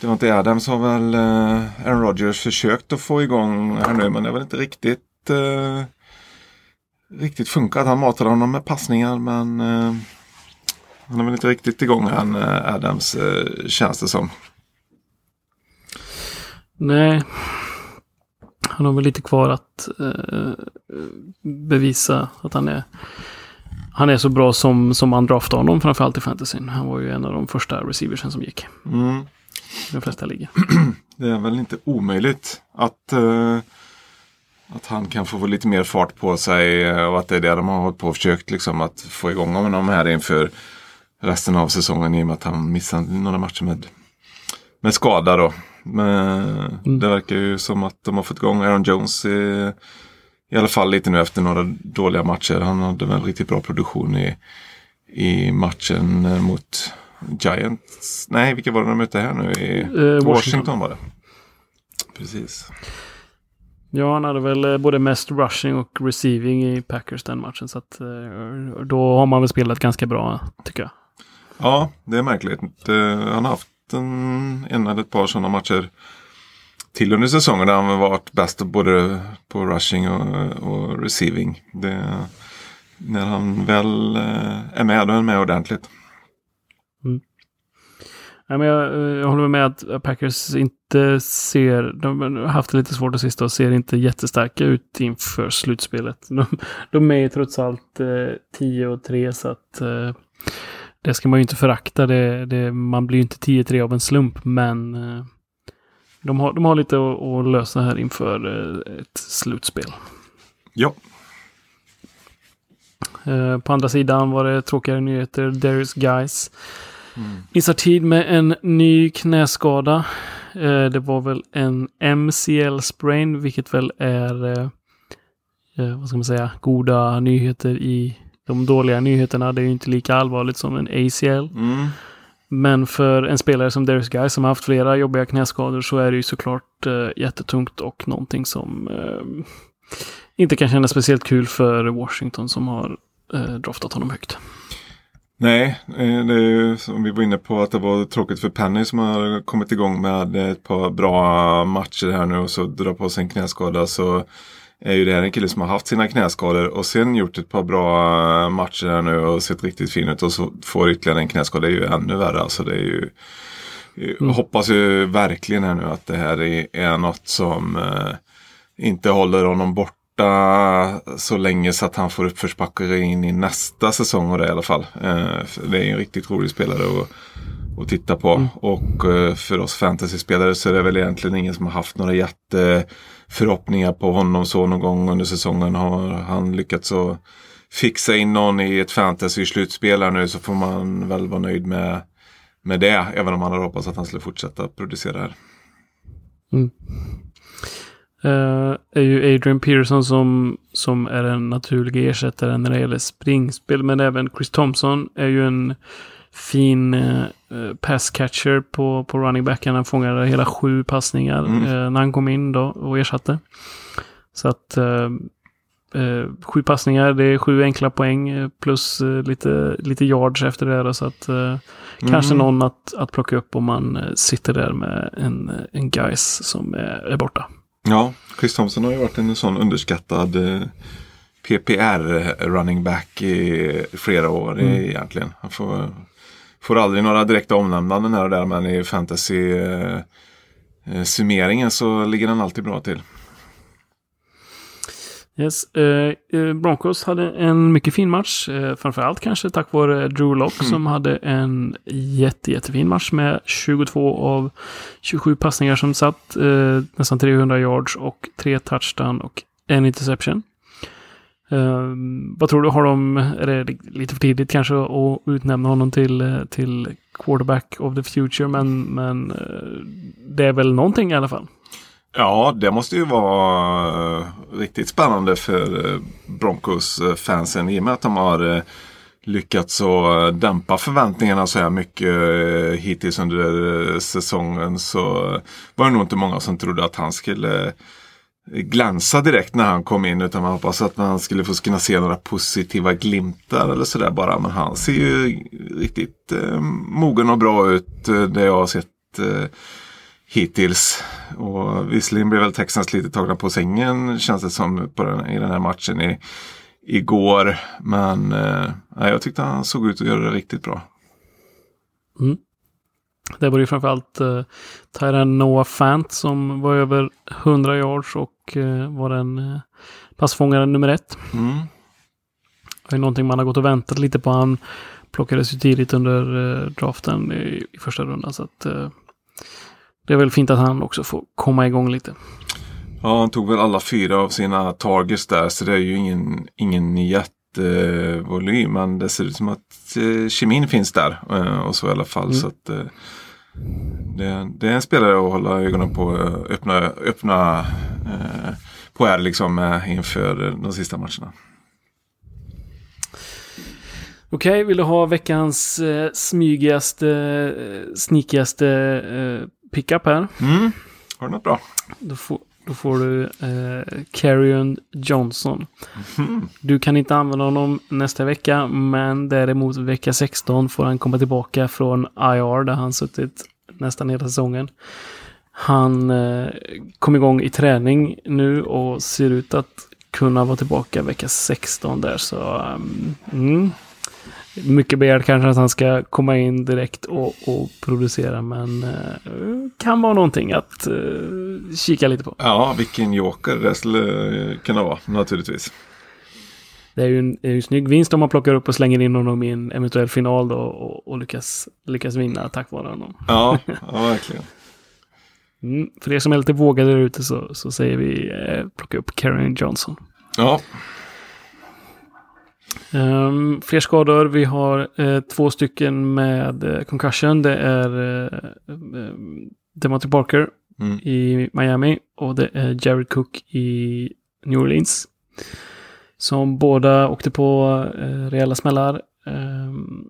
S2: det var inte Adams har väl eh, Aaron Rodgers försökt att få igång här nu. Men det har väl inte riktigt eh, riktigt funkat. Han matade honom med passningar men eh, han är väl inte riktigt igång än eh, Adams eh, känns det som.
S1: Nej. Han har väl lite kvar att eh, bevisa att han är han är så bra som, som man draftade honom framförallt i fantasyn. Han var ju en av de första receiversen som gick
S2: Mm.
S1: i de flesta ligor.
S2: Det är väl inte omöjligt att, eh, att han kan få lite mer fart på sig eh, och att det är det de har hållit på och försökt liksom, att få igång honom här inför resten av säsongen i och med att han missade några matcher med, med skada då. Men det verkar ju som att de har fått igång Aaron Jones i, i alla fall lite nu efter några dåliga matcher. Han hade väl riktigt bra produktion i, i matchen eh, mot Giants. Nej, vilka var det de mötte här nu? I
S1: Eh, Washington.
S2: Washington var det. Precis.
S1: Ja, han hade väl eh, både mest rushing och receiving i Packers den matchen. Så att eh, då har man väl spelat ganska bra, tycker jag.
S2: Ja, det är märkligt. Han har haft en, en eller ett par sådana matcher till under säsongen där han har varit bäst både på rushing och, och receiving. Det, när han väl eh, är med, då är han med ordentligt. Mm.
S1: Nej, men jag, jag håller med att Packers inte ser, de har haft det lite svårt det sista och ser inte jättestarka ut inför slutspelet. De, de är ju trots allt eh, 10 och 3 så att eh, det ska man ju inte förakta. Det, det, man blir ju inte 10-3 av en slump men eh, de, har, de har lite att, att lösa här inför eh, ett slutspel.
S2: Ja,
S1: Eh, på andra sidan var det tråkigare nyheter. Darius Guys missar tid med en ny knäskada. Eh, det var väl en MCL sprain, vilket väl är vad ska man säga, goda nyheter i de dåliga nyheterna. Det är ju inte lika allvarligt som en ACL.
S2: mm.
S1: Men för en spelare som Darius Guy som har haft flera jobbiga knäskador så är det ju såklart eh, jättetungt och någonting som eh, inte kan kännas speciellt kul för Washington som har eh, draftat honom högt.
S2: Nej, eh, det är ju som vi var inne på att det var tråkigt för Penny som har kommit igång med ett par bra matcher här nu och så drar på sig en knäskada så är ju det här en kille som har haft sina knäskador och sen gjort ett par bra matcher här nu och sett riktigt fin ut och så får ytterligare en knäskada. Det är ju ännu värre alltså. Det är ju, jag hoppas ju verkligen här nu att det här är, är något som eh, inte håller honom borta så länge så att han får uppförsbacke in i nästa säsong och det i alla fall. Eh, det är ju en riktigt rolig spelare att, att titta på. Och eh, för oss fantasyspelare så är det väl egentligen ingen som har haft några förhoppningar på honom så någon gång under säsongen. Har han lyckats att fixa in någon i ett fantasy-slutspel här nu så får man väl vara nöjd med, med det. Även om man hade hoppats att han skulle fortsätta producera här. Mm.
S1: eh, är ju Adrian Pearson som, som är den naturliga ersättaren när det gäller springspel. Men även Chris Thompson är ju en fin eh, passcatcher på, på running backen. Han fångade hela sju passningar
S2: Mm.
S1: eh, när han kom in då och ersatte. Så att eh, eh, sju passningar, det är sju enkla poäng eh, plus eh, lite, lite yards efter det. Då, så att eh, kanske
S2: Mm.
S1: någon att, att plocka upp om man eh, sitter där med en, en guys som är, är borta.
S2: Ja, Chris Thompson har ju varit en sån underskattad eh, PPR running back i flera år
S1: Mm.
S2: egentligen. Han får, får aldrig några direkta omnämnanden här och där men i fantasy eh, eh, summeringen så ligger han alltid bra till.
S1: Yes, eh, eh, Broncos hade en mycket fin match. Eh, framförallt kanske tack vare Drew Lock som hade en jätte, jättefin match med 22 av 27 passningar som satt. Eh, nästan 300 yards och tre touchdown och en interception. Eh, vad tror du? Har de, är det lite för tidigt kanske att utnämna honom till, eh, till quarterback of the future? Men, men eh, det är väl någonting i alla fall.
S2: Ja, det måste ju vara eh, riktigt spännande för eh, Broncos-fansen i och med att de har lyckats att dämpa förväntningarna så här mycket hittills under säsongen så var det nog inte många som trodde att han skulle glänsa direkt när han kom in utan man hoppas att man skulle få kunna se några positiva glimtar eller sådär bara. Men han ser ju riktigt eh, mogen och bra ut eh, det jag har sett eh, hittills. Och visserligen blev väl Texans lite tagna på sängen känns det som på den, i den här matchen i, igår. Men eh, jag tyckte han såg ut att göra det riktigt bra. Mm.
S1: Det var ju framförallt eh, Tyran Noah Fant som var över 100 yards och eh, var den uh, passfångaren nummer ett.
S2: Mm.
S1: Det är någonting man har gått och väntat lite på. Han plockades ju tidigt under uh, draften i, i första rundan. Så att, det är väl fint att han också får komma igång lite.
S2: Ja, han tog väl alla fyra av sina targets där så det är ju ingen, ingen jättevolym. Men det ser ut som att eh, kemin finns där. Eh, och så i alla fall.
S1: Mm.
S2: Så att, eh, det, det är en spelare att hålla ögonen på. eh, Öppna, öppna eh, på här liksom eh, inför de sista matcherna.
S1: Okej, vill du ha veckans uh, smygigaste, sneakigaste uh, pickup här?
S2: Mm. Har du något bra?
S1: Då får, då får du eh, Carrion Johnson. Du kan inte använda honom nästa vecka, men däremot vecka 16 får han komma tillbaka från IR där han suttit nästan hela säsongen. Han eh, kom igång i träning nu och ser ut att kunna vara tillbaka vecka 16 där. Så um, mm, mycket begärt kanske att han ska komma in direkt och, och producera, men eh, kan vara någonting att eh, kika lite på.
S2: Ja, vilken joker det skulle kunna vara naturligtvis.
S1: Det är ju en, det är ju en snygg vinst om man plockar upp och slänger in honom i en eventuell final då och, och lyckas, lyckas vinna tack vare honom.
S2: Ja, ja verkligen.
S1: Mm, för er som är lite vågade där ute så, så säger vi eh, plocka upp Karen Johnson.
S2: Ja,
S1: Um, fler skador. Vi har eh, två stycken med eh, concussion. Det är eh, eh, Devontae Parker
S2: Mm.
S1: i Miami och det är Jared Cook i New Orleans. Som båda åkte på eh, rejäla smällar. Ehm,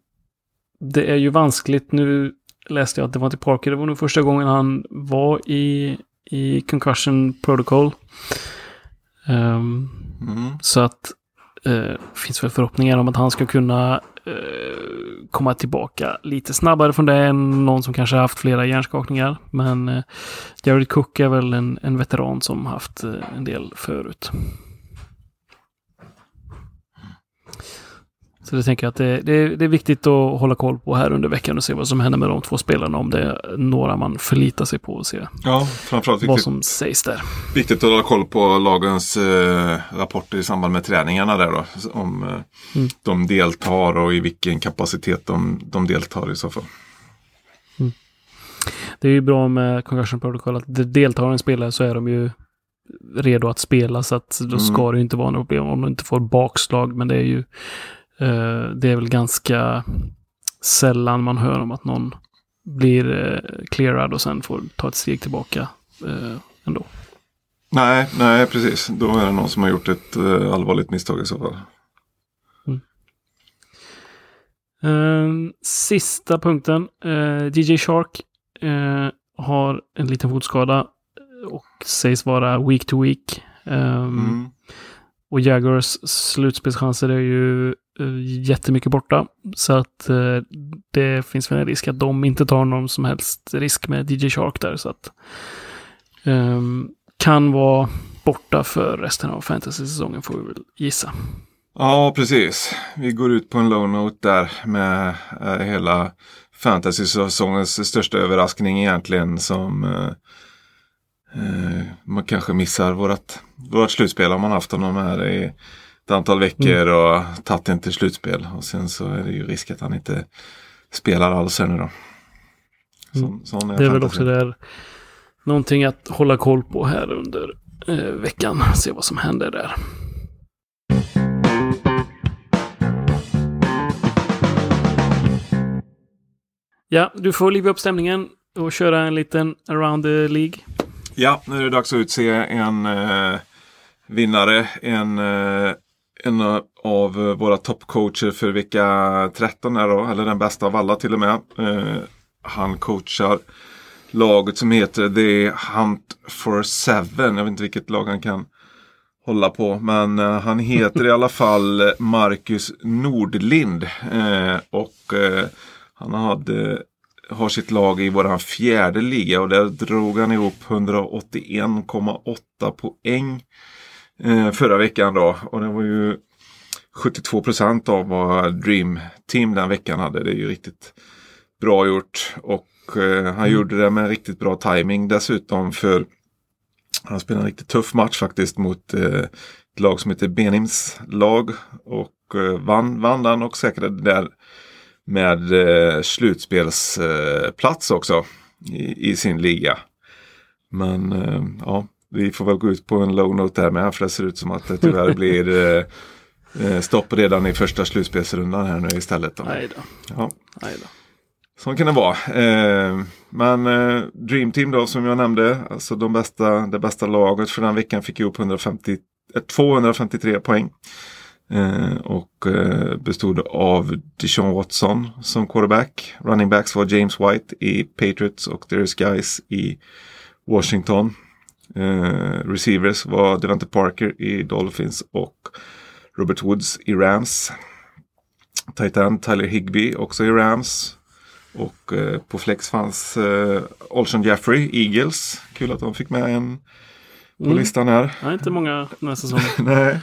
S1: det är ju vanskligt. Nu läste jag att Devontae Parker, det var nog första gången han var i, i concussion protocol. Ehm,
S2: mm.
S1: så att eh, finns väl förhoppningar om att han ska kunna eh, komma tillbaka lite snabbare från det än någon som kanske haft flera hjärnskakningar. Men eh, Jared Cook är väl en, en veteran som haft eh, en del förut. Så det tänker jag att det, det, det är viktigt att hålla koll på här under veckan och se vad som händer med de två spelarna. Om det är några man förlitar sig på och se
S2: ja framförallt
S1: vad
S2: viktigt,
S1: som sägs där.
S2: viktigt att hålla koll på lagens eh, rapporter i samband med träningarna där då. Om eh,
S1: Mm.
S2: de deltar och i vilken kapacitet de, de deltar i så fall.
S1: Det är ju bra med Concussion Protocol att det deltar en spelare så är de ju redo att spela så att då
S2: Mm.
S1: ska det ju inte vara något problem om de inte får bakslag. Men det är ju det är väl ganska sällan man hör om att någon blir eh, clearad och sen får ta ett steg tillbaka eh, ändå.
S2: Nej, nej precis. Då är det någon som har gjort ett allvarligt misstag i så fall.
S1: Uh, sista punkten. DJ Shark har en liten fotskada och sägs vara week to week. Mm. Och Jaguars slutspelschanser är ju Eh, jättemycket borta. Så att eh, det finns väl en risk att de inte tar någon som helst risk med DJ Shark där. Så att um, kan vara borta för resten av fantasy-säsongen får vi väl gissa.
S2: Ja, precis. Vi går ut på en low note där med uh, hela fantasy-säsongens största överraskning egentligen som uh, uh, man kanske missar vårat, vårat slutspel om man haft honom här i ett antal veckor mm. och tagit en till slutspel. Och sen så är det ju risk att han inte spelar alls här nu då.
S1: Så, mm. är det är väl också där någonting att hålla koll på här under eh, veckan. Se vad som händer där. Ja, du får liva upp stämningen och köra en liten around the League.
S2: Ja, nu är det dags att utse en eh, vinnare. En, eh, en av våra toppcoacher för vecka 13 är då, eller den bästa av alla till och med. Eh, han coachar laget som heter The Hunt for Seven. Jag vet inte vilket lag han kan hålla på. Men eh, han heter i alla fall Marcus Nordlind. Eh, och eh, han hade, har sitt lag i våran fjärde liga och där drog han ihop 181,8 poäng förra veckan då. Och det var ju 72 procent av vad Dream Team den veckan hade. Det är ju riktigt bra gjort. Och eh, han mm. gjorde det med riktigt bra timing dessutom för han spelade en riktigt tuff match faktiskt mot eh, ett lag som heter Benims lag. Och eh, vann, vann den och säkrade där med eh, slutspelsplats också i, i, sin liga. Men eh, ja, vi får väl gå ut på en low note där med för det ser ut som att det tyvärr blir eh, eh, stopp redan i första slutspelsrundan här nu istället. Då.
S1: Nej då. Ja. Nej då.
S2: Så kan det vara. Eh, men eh, Dream Team då som jag nämnde. Alltså de bästa, det bästa laget för den veckan fick ihop 150, eh, 253 poäng. Eh, och eh, bestod av Deshaun Watson som quarterback. Running backs var James White i Patriots och Darius Guys i Washington. Eh, receivers var Devante Parker i Dolphins och Robert Woods i Rams. Titan Tyler Higby också i Rams. Och eh, på Flex fanns eh, Olson Jeffrey, Eagles. Kul att de fick med en på mm. listan här.
S1: Ja, inte många den här säsongen.
S2: Nej.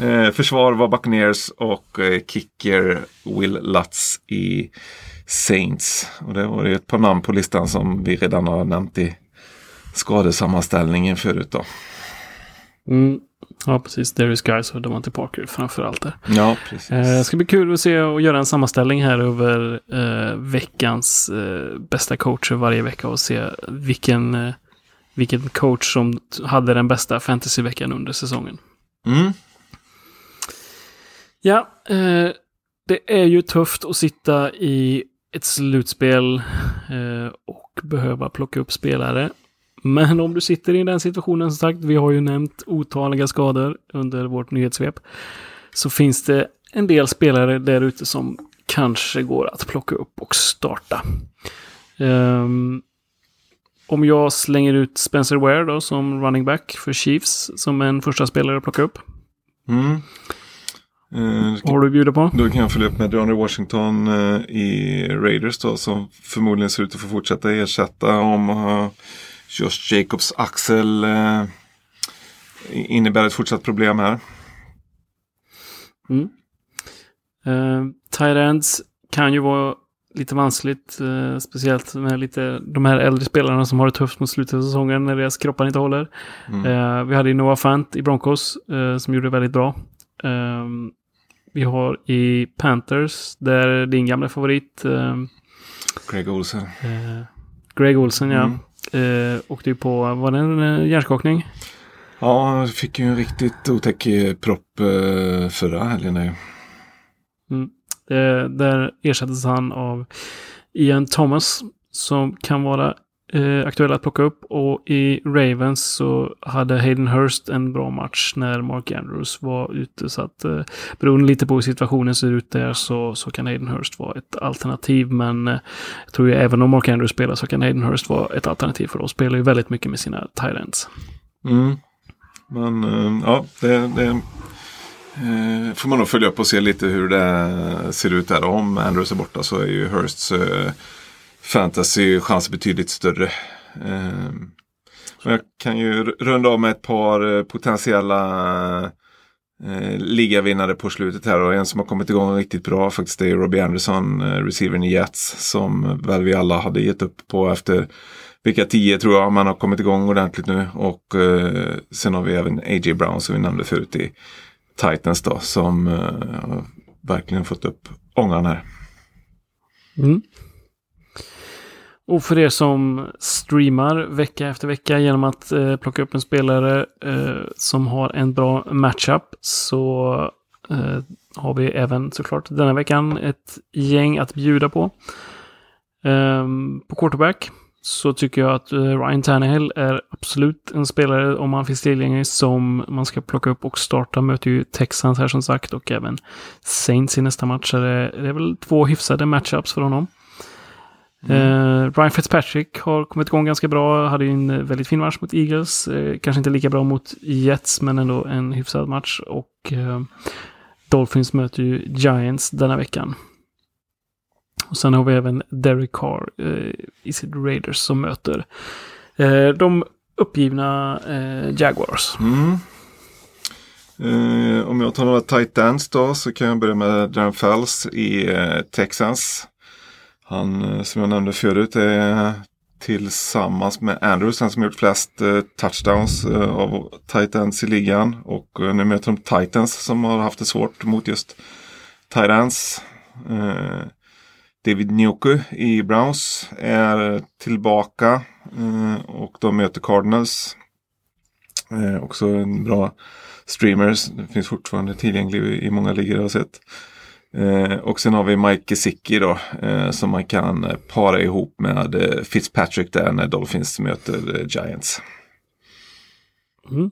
S2: Eh, försvar var Buccaneers och eh, kicker Will Lutz i Saints. Och det var ju ett par namn på listan som vi redan har nämnt i skadesammanställningen förut då.
S1: Mm. Ja, precis. Darius Guys och Devante Parker framför allt där.
S2: Ja, precis. Eh,
S1: det ska bli kul att se och göra en sammanställning här över eh, veckans eh, bästa coacher varje vecka och se vilken, eh, vilken coach som hade den bästa fantasyveckan under säsongen.
S2: Mm.
S1: Ja, eh, det är ju tufft att sitta i ett slutspel eh, och behöva plocka upp spelare. Men om du sitter i den situationen, som sagt, vi har ju nämnt otaliga skador under vårt nyhetssvep, så finns det en del spelare där ute som kanske går att plocka upp och starta. Um, om jag slänger ut Spencer Ware då som running back för Chiefs som en första spelare att plocka upp.
S2: Mm.
S1: Uh, Vad har du bjuda på?
S2: Då kan jag följa upp med DeAndre Washington uh, i Raiders då som förmodligen ser ut att få fortsätta ersätta om uh, Josh Jacobs axel eh, innebär ett fortsatt problem här.
S1: Mm. Uh, Tyrants kan ju vara lite vanskligt, uh, speciellt med lite de här äldre spelarna som har det tufft mot slutet av säsongen när deras kroppar inte håller. Mm. Uh, vi hade ju Noah Fant i Broncos uh, som gjorde väldigt bra. Um, vi har i Panthers där din gamla favorit
S2: Greg Olsen.
S1: Greg Olsen, ja. Mm. Eh, åkte ju på, var det en eh, hjärnskakning?
S2: Ja, han fick ju en riktigt otäck eh, propp eh, förra helgen.
S1: Mm. Eh, där ersattes han av Ian Thomas som kan vara eh, aktuella att plocka upp. Och i Ravens så hade Hayden Hurst en bra match när Mark Andrews var ute. Så att eh, beroende lite på hur situationen ser ut där så, så kan Hayden Hurst vara ett alternativ. Men eh, jag tror ju även om Mark Andrews spelar så kan Hayden Hurst vara ett alternativ för de spelar ju väldigt mycket med sina tight.
S2: Mm. Men eh, ja, det, det eh, får man nog följa upp och se lite hur det ser ut där. Om Andrews är borta så är ju Hursts eh, fantasy-chans betydligt större. Ehm, men jag kan ju runda av med ett par eh, potentiella eh, ligavinnare på slutet här. Och en som har kommit igång riktigt bra faktiskt är Robbie Anderson, eh, receivern i Jets. Som väl vi alla hade gett upp på efter vecka 10 tror jag man har kommit igång ordentligt nu. Och eh, sen har vi även A.J. Brown som vi nämnde förut i Titans då. Som eh, verkligen fått upp ångan här.
S1: Mm. Och för er som streamar vecka efter vecka genom att eh, plocka upp en spelare eh, som har en bra matchup så eh, har vi även såklart denna veckan ett gäng att bjuda på. Ehm, på quarterback så tycker jag att eh, Ryan Tannehill är absolut en spelare om han finns tillgänglig som man ska plocka upp och starta. Möter ju Texans här som sagt och även Saints i nästa match. Så det är väl två hyfsade matchups för honom. Mm. Ryan Fitzpatrick har kommit igång ganska bra. Hade ju en eh, väldigt fin match mot Eagles. Eh, kanske inte lika bra mot Jets, men ändå en hyfsad match. Och eh, Dolphins möter ju Giants denna veckan. Och sen har vi även Derek Carr eh, i sitt Raiders som möter eh, de uppgivna eh, Jaguars.
S2: Mm. Eh, om jag tar några tight ends då så kan jag börja med Darren Fells i eh, Texans. Han eh, som jag nämnde förut är tillsammans med Andrews den som gjort flest eh, touchdowns eh, av tight ends i ligan. Och eh, nu möter de Titans som har haft det svårt mot just tight ends. Eh, David Njoku i Browns är tillbaka eh, och de möter Cardinals. Eh, också en bra streamer. Det finns fortfarande tillgänglig i många ligor jag har sett. Eh, och sen har vi Mike Gesicki då eh, som man kan eh, para ihop med eh, Fitzpatrick där när Dolphins möter eh, Giants.
S1: Mm.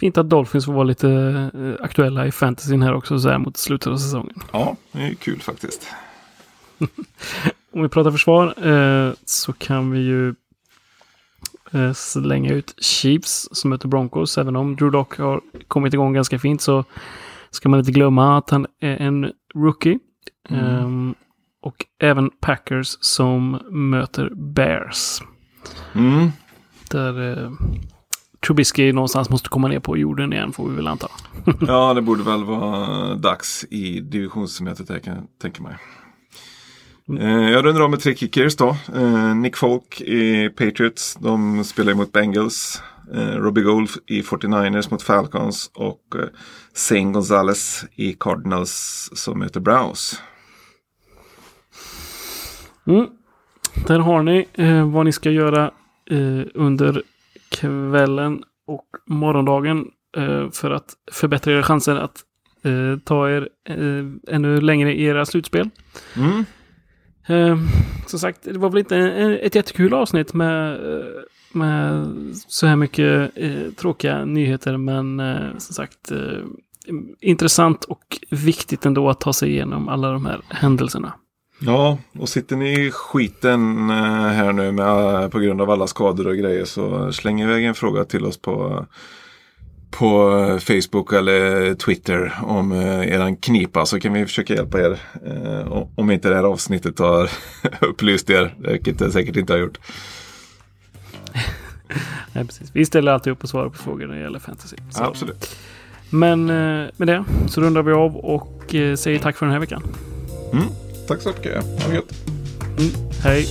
S1: Fint att Dolphins får vara lite aktuella i fantasyn här också så här mot slutet av säsongen.
S2: Ja, det är kul faktiskt.
S1: Om vi pratar försvar eh, så kan vi ju eh, slänga ut Chiefs som möter Broncos. Även om Drew Lock har kommit igång ganska fint så ska man inte glömma att han är en rookie.
S2: Mm.
S1: Ehm, och även Packers som möter Bears.
S2: Mm.
S1: Där eh, Trubisky någonstans måste komma ner på jorden igen får vi väl anta.
S2: Ja, det borde väl vara dags i divisionsmötet här kan jag tänka mig. Eh, jag rundar av med tre kickers då. Eh, Nick Folk i Patriots. De spelar mot Bengals. Eh, Robbie Gould i 49ers mot Falcons. Och eh, Zane Gonzalez i Cardinals som möter Browns.
S1: Mm. Där har ni eh, vad ni ska göra eh, under kvällen och morgondagen eh, för att förbättra era chanser att eh, ta er eh, ännu längre i era slutspel.
S2: Mm.
S1: Eh, som sagt, det var väl inte ett jättekul avsnitt med, eh, med så här mycket eh, tråkiga nyheter, men eh, som sagt eh, intressant och viktigt ändå att ta sig igenom alla de här händelserna.
S2: Ja, och sitter ni i skiten eh, här nu med, eh, på grund av alla skador och grejer så släng iväg en fråga till oss på, på Facebook eller Twitter om eh, eran knipa så kan vi försöka hjälpa er. Eh, om inte det här avsnittet har upplyst er, vilket det säkert inte har gjort.
S1: Nej, precis. Vi ställer alltid upp och svarar på frågor när det gäller fantasy. Så.
S2: Absolut.
S1: Men eh, med det så rundar vi av och eh, säger tack för den här veckan.
S2: Mm. Tack så mycket. Ha det gött.
S1: Mm, hej!